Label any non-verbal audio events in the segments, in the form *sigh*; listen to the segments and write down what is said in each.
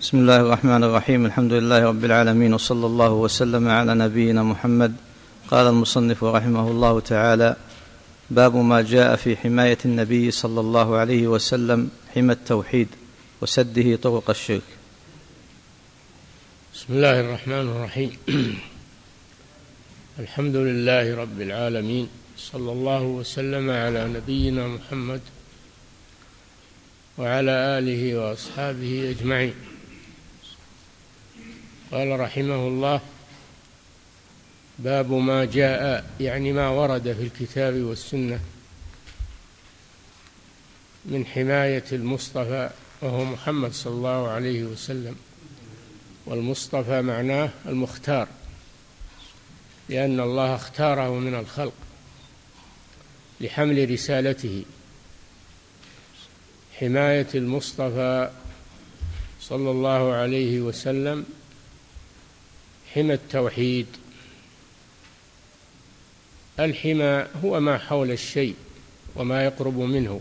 بسم الله الرحمن الرحيم الحمد لله رب العالمين وصلى الله وسلم على نبينا محمد قال المصنف رحمه الله تعالى باب ما جاء في حمايه النبي صلى الله عليه وسلم حمى التوحيد وسده طرق الشرك بسم الله الرحمن الرحيم الحمد لله رب العالمين صلى الله وسلم على نبينا محمد وعلى اله واصحابه اجمعين قال رحمه الله باب ما جاء يعني ما ورد في الكتاب والسنة من حماية المصطفى وهو محمد صلى الله عليه وسلم والمصطفى معناه المختار لأن الله اختاره من الخلق لحمل رسالته. حماية المصطفى صلى الله عليه وسلم حمى التوحيد. الحمى هو ما حول الشيء وما يقرب منه.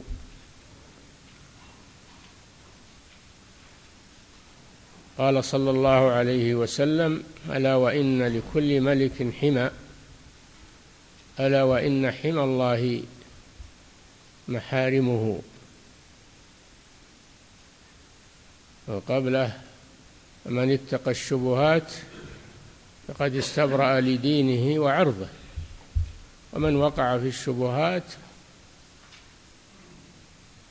قال صلى الله عليه وسلم ألا وإن لكل ملك حمى ألا وإن حمى الله محارمه. وقبله من اتقى الشبهات فقد استبرأ لدينه وعرضه. ومن وقع في الشبهات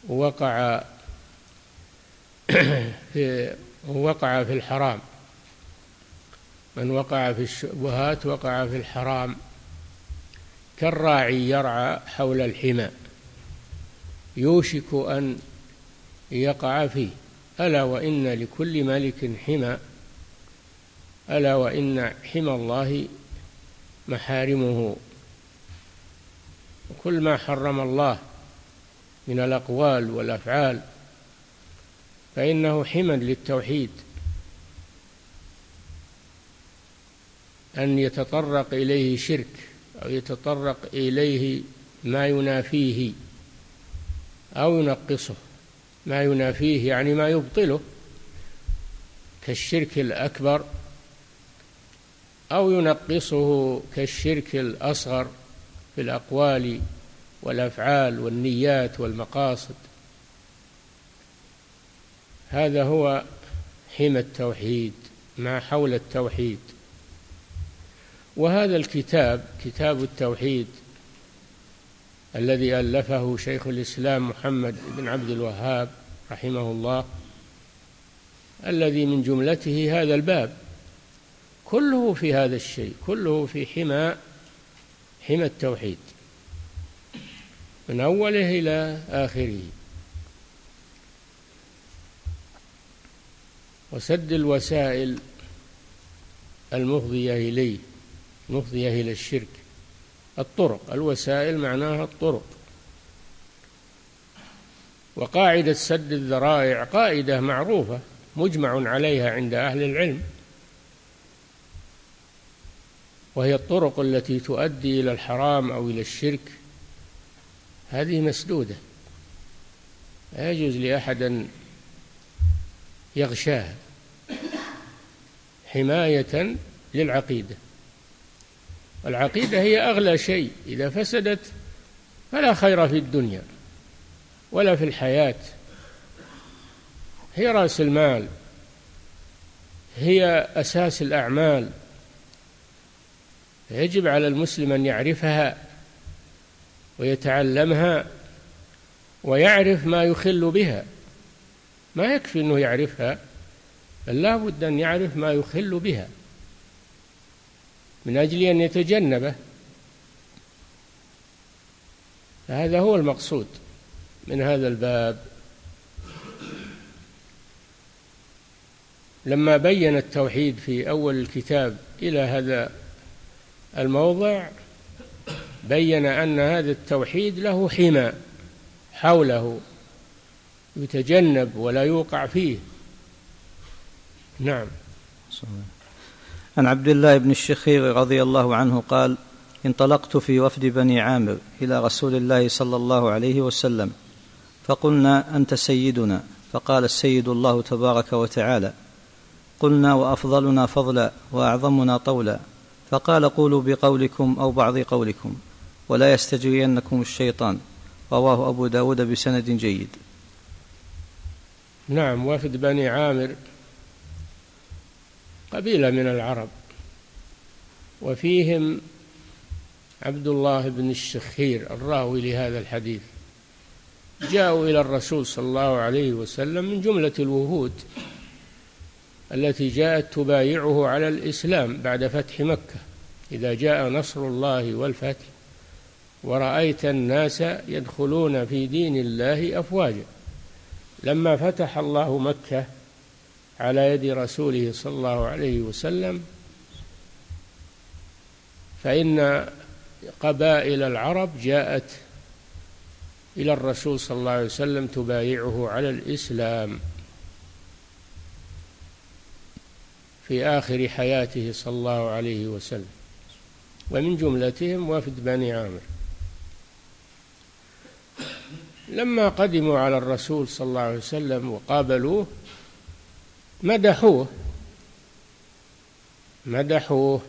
وقع *coughs* في وقع في الحرام. من وقع في الشبهات وقع في الحرام. كالراعي يرعى حول الحمى. يوشك أن يقع فيه. ألا وإن لكل ملك حمى. ألا وإن حمى الله محارمه. وكل ما حرم الله من الأقوال والأفعال فإنه حمى للتوحيد. أن يتطرق إليه شرك أو يتطرق إليه ما ينافيه أو ينقصه ما ينافيه يعني ما يبطله كالشرك الأكبر أو ينقصه كالشرك الأصغر في الأقوال والأفعال والنيات والمقاصد. هذا هو حمى التوحيد ما حول التوحيد. وهذا الكتاب كتاب التوحيد الذي ألفه شيخ الإسلام محمد بن عبد الوهاب رحمه الله الذي من جملته هذا الباب. كله في هذا الشيء كله في حمى حمى التوحيد من أوله إلى آخره. وسد الوسائل المفضية إليه المفضية إلى الشرك. الطرق الوسائل معناها الطرق. وقاعدة سد الذرائع قاعدة معروفة مجمع عليها عند أهل العلم. وهي الطرق التي تؤدي إلى الحرام أو إلى الشرك هذه مسدودة. لا يجوز لأحد أن يغشاها حماية للعقيدة. العقيدة هي أغلى شيء. إذا فسدت فلا خير في الدنيا ولا في الحياة. هي رأس المال هي أساس الأعمال. يجب على المسلم أن يعرفها ويتعلمها ويعرف ما يخل بها. ما يكفي أنه يعرفها بل لا بد أن يعرف ما يخل بها من أجل أن يتجنبه. هذا هو المقصود من هذا الباب. لما بين التوحيد في أول الكتاب إلى هذا الموضع بين أن هذا التوحيد له حمى حوله يتجنب ولا يوقع فيه. نعم. عن عبد الله بن الشخير رضي الله عنه قال انطلقت في وفد بني عامر إلى رسول الله صلى الله عليه وسلم فقلنا أنت سيدنا. فقال السيد الله تبارك وتعالى قلنا وأفضلنا فضلا وأعظمنا طولا. فقال قولوا بقولكم أو بعض قولكم ولا يستجرينكم الشيطان. رواه أبو داود بسند جيد. نعم وفد بني عامر قبيلة من العرب وفيهم عبد الله بن الشخير الراوي لهذا الحديث. جاءوا إلى الرسول صلى الله عليه وسلم من جملة الوهود التي جاءت تبايعه على الإسلام بعد فتح مكة. إذا جاء نصر الله والفتح ورأيت الناس يدخلون في دين الله أفواجا. لما فتح الله مكة على يد رسوله صلى الله عليه وسلم فإن قبائل العرب جاءت إلى الرسول صلى الله عليه وسلم تبايعه على الإسلام. في آخر حياته صلى الله عليه وسلم. ومن جملتهم وفد بني عامر. لما قدموا على الرسول صلى الله عليه وسلم وقابلوه مدحوه. مدحوه.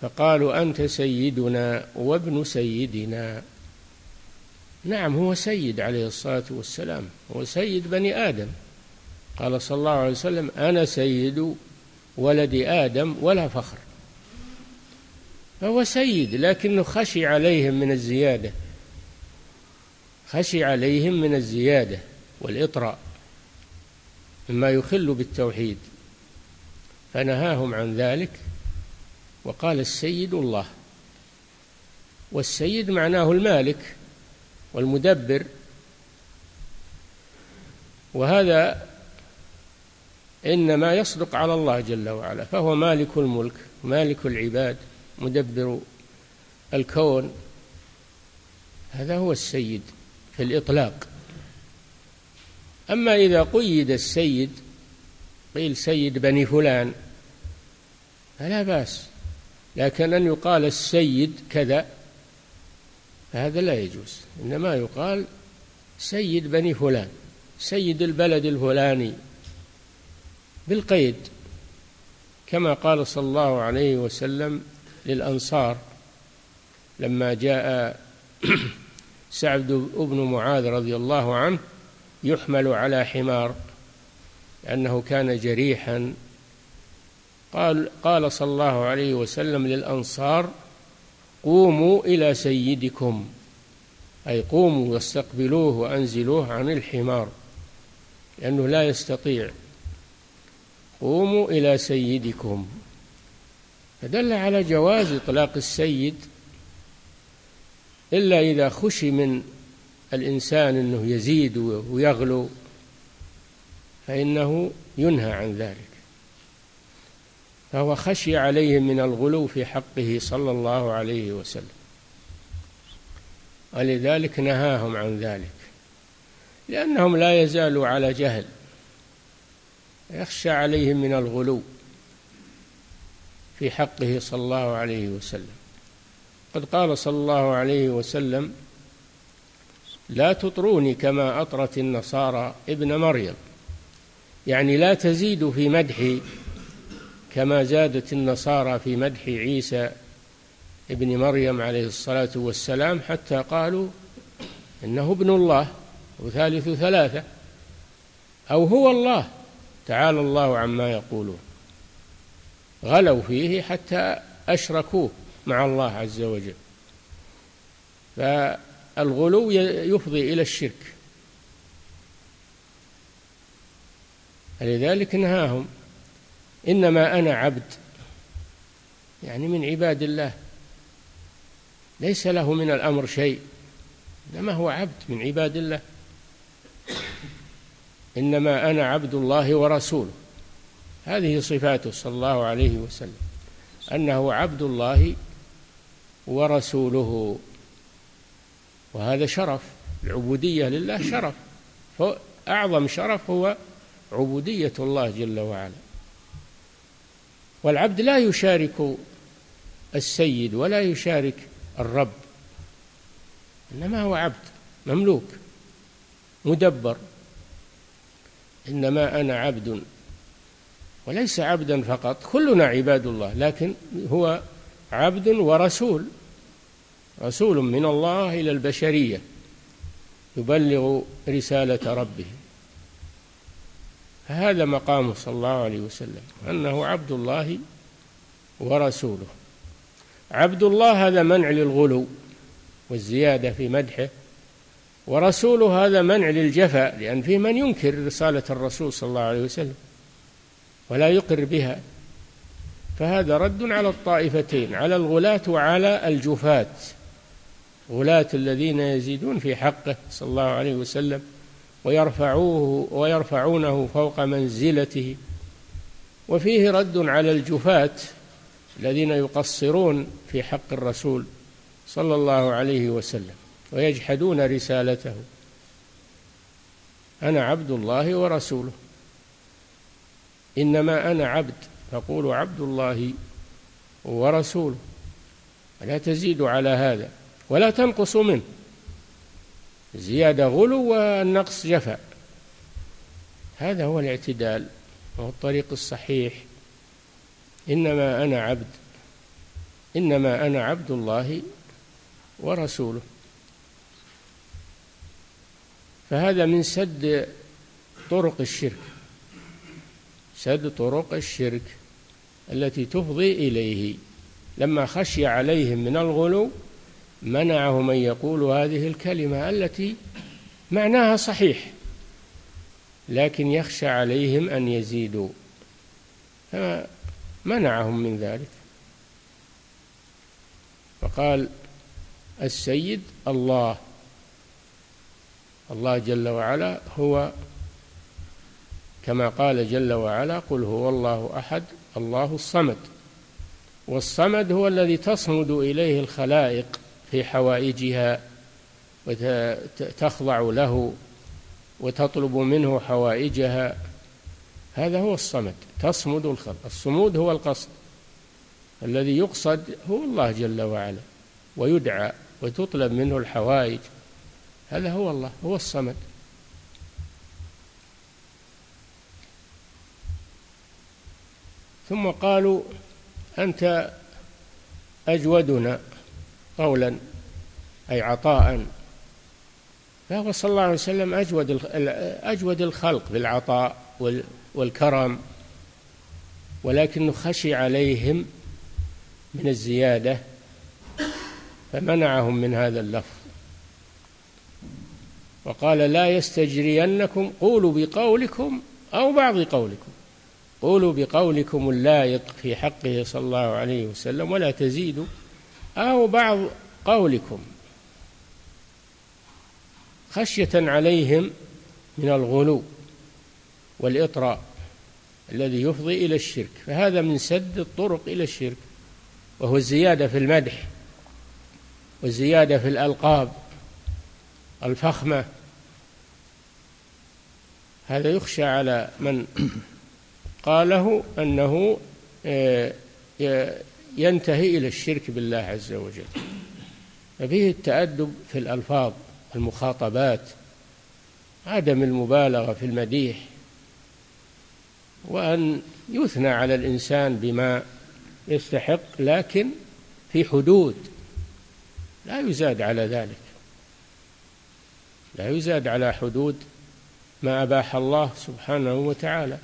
فقالوا أنت سيدنا وابن سيدنا. نعم هو سيد عليه الصلاة والسلام. هو سيد بني آدم. قال صلى الله عليه وسلم أنا سيد ولد آدم ولا فخر. فهو سيد لكنه خشي عليهم من الزيادة. خشي عليهم من الزيادة والإطراء مما يخل بالتوحيد. فنهاهم عن ذلك وقال السيد الله. والسيد معناه المالك والمدبر. وهذا إنما يصدق على الله جل وعلا فهو مالك الملك مالك العباد مدبر الكون. هذا هو السيد في الإطلاق. أما إذا قيد السيد قيل سيد بني فلان فلا بأس. لكن أن يقال السيد كذا فهذا لا يجوز. إنما يقال سيد بني فلان سيد البلد الفلاني. بالقيد كما قال صلى الله عليه وسلم للأنصار لما جاء *clears throat* سعد بن معاذ رضي الله عنه يحمل على حمار لأنه كان جريحا. قال قال صلى الله عليه وسلم للأنصار قوموا إلى سيدكم أي قوموا واستقبلوه وأنزلوه عن الحمار لأنه لا يستطيع قوموا إلى سيدكم. فدل على جواز إطلاق السيد إلا إذا خشي من الإنسان أنه يزيد ويغلو فإنه ينهى عن ذلك. فهو خشي عليهم من الغلو في حقه صلى الله عليه وسلم. ولذلك نهاهم عن ذلك لأنهم لا يزالوا على جهل. يخشى عليهم من الغلو في حقه صلى الله عليه وسلم. قد قال صلى الله عليه وسلم لا تطروني كما أطرت النصارى ابن مريم. يعني لا تزيدوا في مدحي كما زادت النصارى في مدح عيسى ابن مريم عليه الصلاة والسلام حتى قالوا إنه ابن الله وثالث ثلاثة أو هو الله. تعالى الله عما يقولون. غلوا فيه حتى أشركوه مع الله عز وجل. فالغلو يفضي إلى الشرك. فلذلك نهاهم إنما أنا عبد يعني من عباد الله. ليس له من الأمر شيء إنما هو عبد من عباد الله. إنما أنا عبد الله ورسوله. هذه صفاته صلى الله عليه وسلم أنه عبد الله ورسوله. وهذا شرف العبودية لله شرف. أعظم شرف هو عبودية الله جل وعلا. والعبد لا يشارك السيد ولا يشارك الرب إنما هو عبد مملوك مدبر. إنما أنا عبد وليس عبدا فقط كلنا عباد الله لكن هو عبد ورسول رسول من الله إلى البشرية يبلغ رسالة ربه. فهذا مقامه صلى الله عليه وسلم أنه عبد الله ورسوله. عبد الله هذا منع للغلو والزيادة في مدحه ورسوله هذا منع للجفاء لأن فيه من ينكر رسالة الرسول صلى الله عليه وسلم ولا يقر بها. فهذا رد على الطائفتين على الغلاة وعلى الجفاة. غلاة الذين يزيدون في حقه صلى الله عليه وسلم ويرفعوه ويرفعونه فوق منزلته. وفيه رد على الجفاة الذين يقصرون في حق الرسول صلى الله عليه وسلم. ويجحدون رسالته. أنا عبد الله ورسوله. إنما أنا عبد فقولوا عبد الله ورسوله. لا تزيدوا على هذا ولا تنقصوا منه. زياده غلو والنقص جفاء. هذا هو الاعتدال وهو الطريق الصحيح. إنما أنا عبد إنما أنا عبد الله ورسوله. فهذا من سد طرق الشرك. سد طرق الشرك التي تفضي إليه. لما خشي عليهم من الغلو منعهم ان يقولوا هذه الكلمة التي معناها صحيح لكن يخشى عليهم أن يزيدوا. فمنعهم من ذلك؟ فقال السيد الله الله جل وعلا هو كما قال جل وعلا قل هو الله أحد الله الصمد. والصمد هو الذي تصمد إليه الخلائق في حوائجها وتخضع له وتطلب منه حوائجها. هذا هو الصمد تصمد الخلق. الصمود هو القصد الذي يقصد هو الله جل وعلا ويدعى وتطلب منه الحوائج. هذا هو الله هو الصمد. ثم قالوا أنت أجودنا قولا أي عطاء. فهو صلى الله عليه وسلم أجود أجود الخلق بالعطاء والكرم. ولكنه خشي عليهم من الزيادة فمنعهم من هذا اللفظ. وقال لا يستجرينكم قولوا بقولكم أو بعض قولكم. قولوا بقولكم اللائق في حقه صلى الله عليه وسلم ولا تزيدوا أو بعض قولكم. خشية عليهم من الغلو والإطراء الذي يفضي إلى الشرك فهذا من سد الطرق إلى الشرك وهو الزيادة في المدح والزيادة في الألقاب. الفخمة. هذا يخشى على من قاله أنه آه، ينتهي إلى الشرك بالله عز وجل. ففيه التأدب في الألفاظ المخاطبات عدم المبالغة في المديح وأن يثنى على الإنسان بما يستحق لكن في حدود. لا يزاد على ذلك. لا يزاد على حدود ما أباح الله سبحانه وتعالى.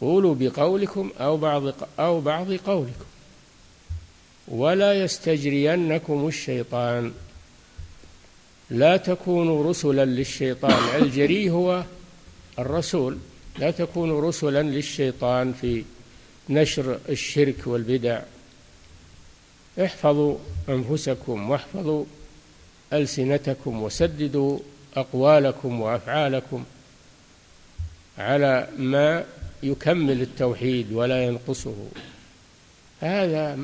قولوا بقولكم أو بعض أو بعض قولكم. ولا يستجرينكم الشيطان. لا تكونوا رسلا للشيطان. الجري هو الرسول. لا تكونوا رسلا للشيطان في نشر الشرك والبدع. احفظوا أنفسكم واحفظوا ألسنتكم وسددوا أقوالكم وأفعالكم على ما يكمل التوحيد ولا ينقصه. هذا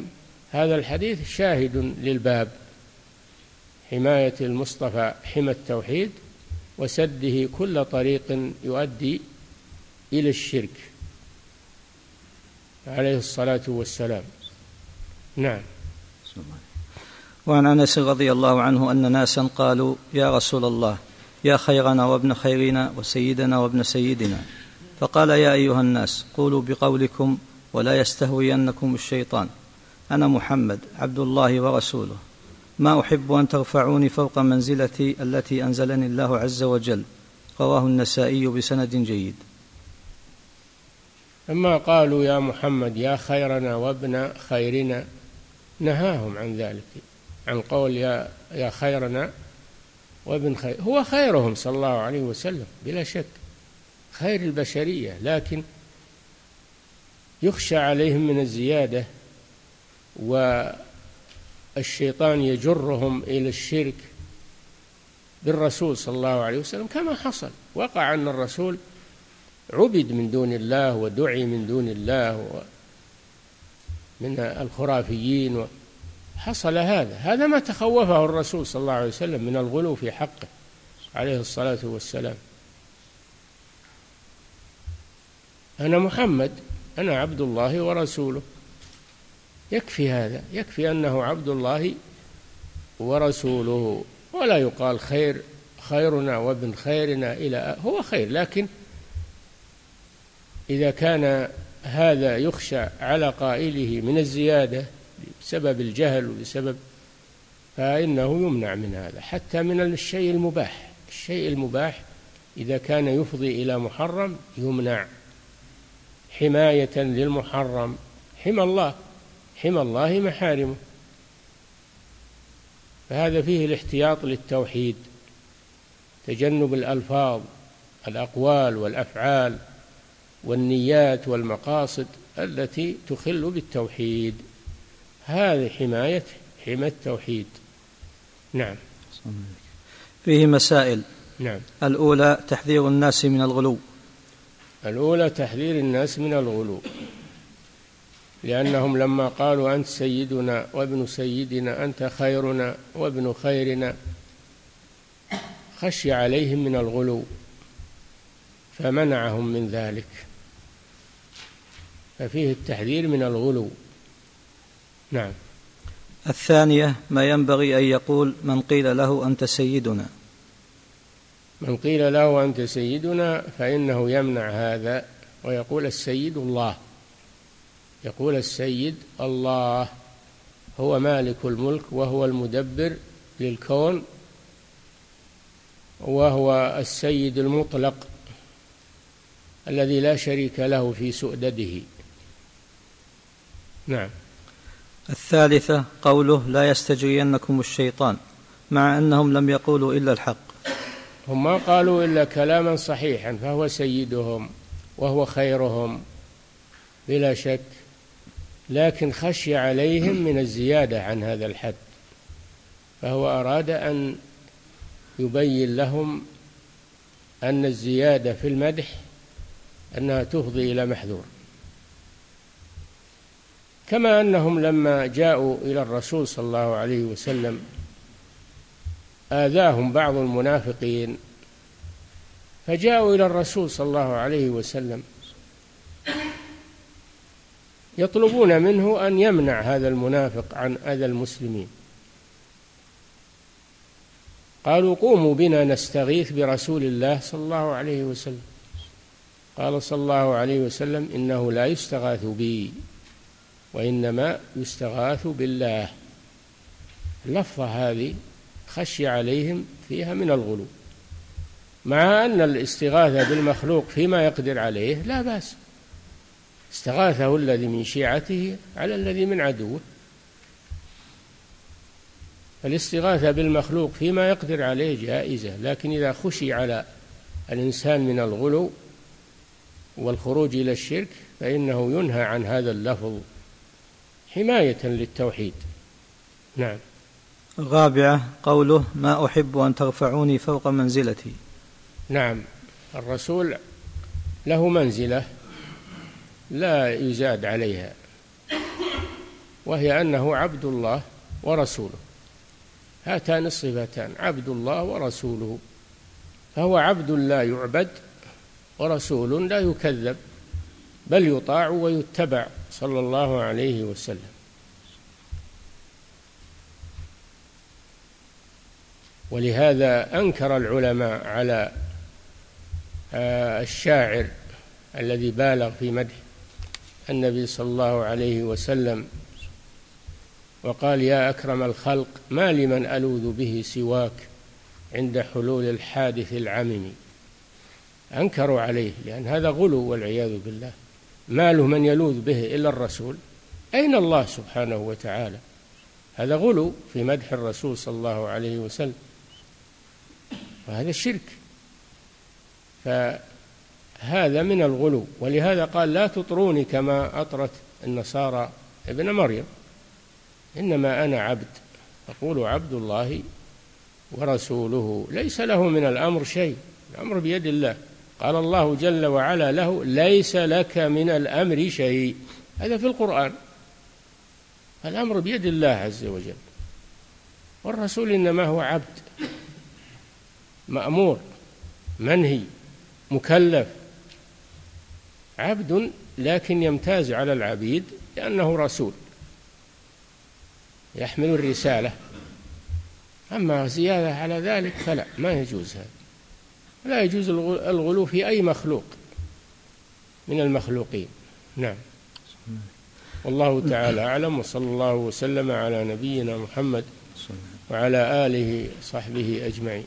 هذا الحديث شاهد للباب. حماية المصطفى حمى التوحيد وسده كل طريق يؤدي إلى الشرك. عليه الصلاة والسلام. نعم. وعن أنس رضي الله عنه أن ناسا قالوا يا رسول الله يا خيرنا وابن خيرنا وسيدنا وابن سيدنا. فقال يا أيها الناس قولوا بقولكم ولا يستهوينكم الشيطان. أنا محمد عبد الله ورسوله. ما أحب أن ترفعوني فوق منزلتي التي أنزلني الله عز وجل. رواه النسائي بسند جيد. لما قالوا يا محمد يا خيرنا وابن خيرنا. نهاهم عن ذلك. عن قول يا يا خيرنا وابن خير هو خيرهم صلى الله عليه وسلم بلا شك. خير البشرية لكن يخشى عليهم من الزيادة والشيطان يجرهم إلى الشرك بالرسول صلى الله عليه وسلم كما حصل. وقع أن الرسول عبد من دون الله ودعي من دون الله من الخرافيين حصل هذا. هذا ما تخوفه الرسول صلى الله عليه وسلم من الغلو في حقه عليه الصلاة والسلام. أنا محمد أنا عبد الله ورسوله. يكفي هذا. يكفي أنه عبد الله ورسوله. ولا يقال خير خيرنا وابن خيرنا إلى هو خير لكن إذا كان هذا يخشى على قائله من الزيادة بسبب الجهل وبسبب فإنه يمنع من هذا حتى من الشيء المباح. الشيء المباح إذا كان يفضي إلى محرم يمنع. حماية للمحرم. حمى الله. حمى الله محارمه. فهذا فيه الاحتياط للتوحيد تجنب الألفاظ الأقوال والأفعال والنيات والمقاصد التي تخل بالتوحيد. هذه حماية حمى التوحيد. نعم. فيه مسائل. نعم. الأولى تحذير الناس من الغلو. الأولى تحذير الناس من الغلو. لأنهم لما قالوا أنت سيدنا وابن سيدنا أنت خيرنا وابن خيرنا خشي عليهم من الغلو فمنعهم من ذلك. ففيه التحذير من الغلو. نعم. الثانية ما ينبغي أن يقول من قيل له أنت سيدنا. من قيل له أنت سيدنا فإنه يمنع هذا ويقول السيد الله. يقول السيد الله هو مالك الملك وهو المدبر للكون وهو السيد المطلق الذي لا شريك له في سؤدده. نعم. الثالثة قوله لا يستجرينكم الشيطان مع أنهم لم يقولوا إلا الحق. هم ما قالوا إلا كلاما صحيحا فهو سيدهم وهو خيرهم بلا شك لكن خشي عليهم من الزيادة عن هذا الحد فهو أراد أن يبين لهم أن الزيادة في المدح أنها تفضي إلى محذور. كما أنهم لما جاءوا إلى الرسول صلى الله عليه وسلم آذاهم بعض المنافقين فجاءوا إلى الرسول صلى الله عليه وسلم يطلبون منه أن يمنع هذا المنافق عن أذى المسلمين. قالوا قوموا بنا نستغيث برسول الله صلى الله عليه وسلم. قال صلى الله عليه وسلم إنه لا يستغاث بي. وإنما يستغاث بالله. اللفظة هذه خشي عليهم فيها من الغلو. مع أن الاستغاثة بالمخلوق فيما يقدر عليه لا بأس. استغاثه الذي من شيعته على الذي من عدوه. الاستغاثة بالمخلوق فيما يقدر عليه جائزة لكن إذا خشي على الإنسان من الغلو والخروج إلى الشرك فإنه ينهى عن هذا اللفظ. حماية للتوحيد. نعم. الرابعة قوله ما أحب أن ترفعوني فوق منزلتي. نعم. الرسول له منزلة لا يزاد عليها وهي أنه عبد الله ورسوله. هاتان الصفتان عبد الله ورسوله. فهو عبد لا يعبد ورسول لا يكذب. بل يطاع ويتبع صلى الله عليه وسلم. ولهذا أنكر العلماء على آه، الشاعر الذي بالغ في مدح النبي صلى الله عليه وسلم وقال يا أكرم الخلق ما لمن ألوذ به سواك عند حلول الحادث العمم؟ أنكروا عليه لأن هذا غلو والعياذ بالله. ما له من يلوذ به إلا الرسول؟ أين الله سبحانه وتعالى؟ هذا غلو في مدح الرسول صلى الله عليه وسلم. وهذا الشرك فهذا من الغلو. ولهذا قال لا تطروني كما أطرت النصارى ابن مريم. إنما أنا عبد. أقول عبد الله ورسوله. ليس له من الأمر شيء. الأمر بيد الله. قال الله جل وعلا له ليس لك من الأمر شيء. هذا في القرآن. الأمر بيد الله عز وجل. والرسول إنما هو عبد مأمور منهي مكلف. عبد لكن يمتاز على العبيد لأنه رسول. يحمل الرسالة. أما زيادة على ذلك فلا ما يجوز هذا. لا يجوز الغلو في أي مخلوق من المخلوقين. نعم. والله تعالى أعلم وصلى الله وسلم على نبينا محمد وعلى آله صحبه أجمعين.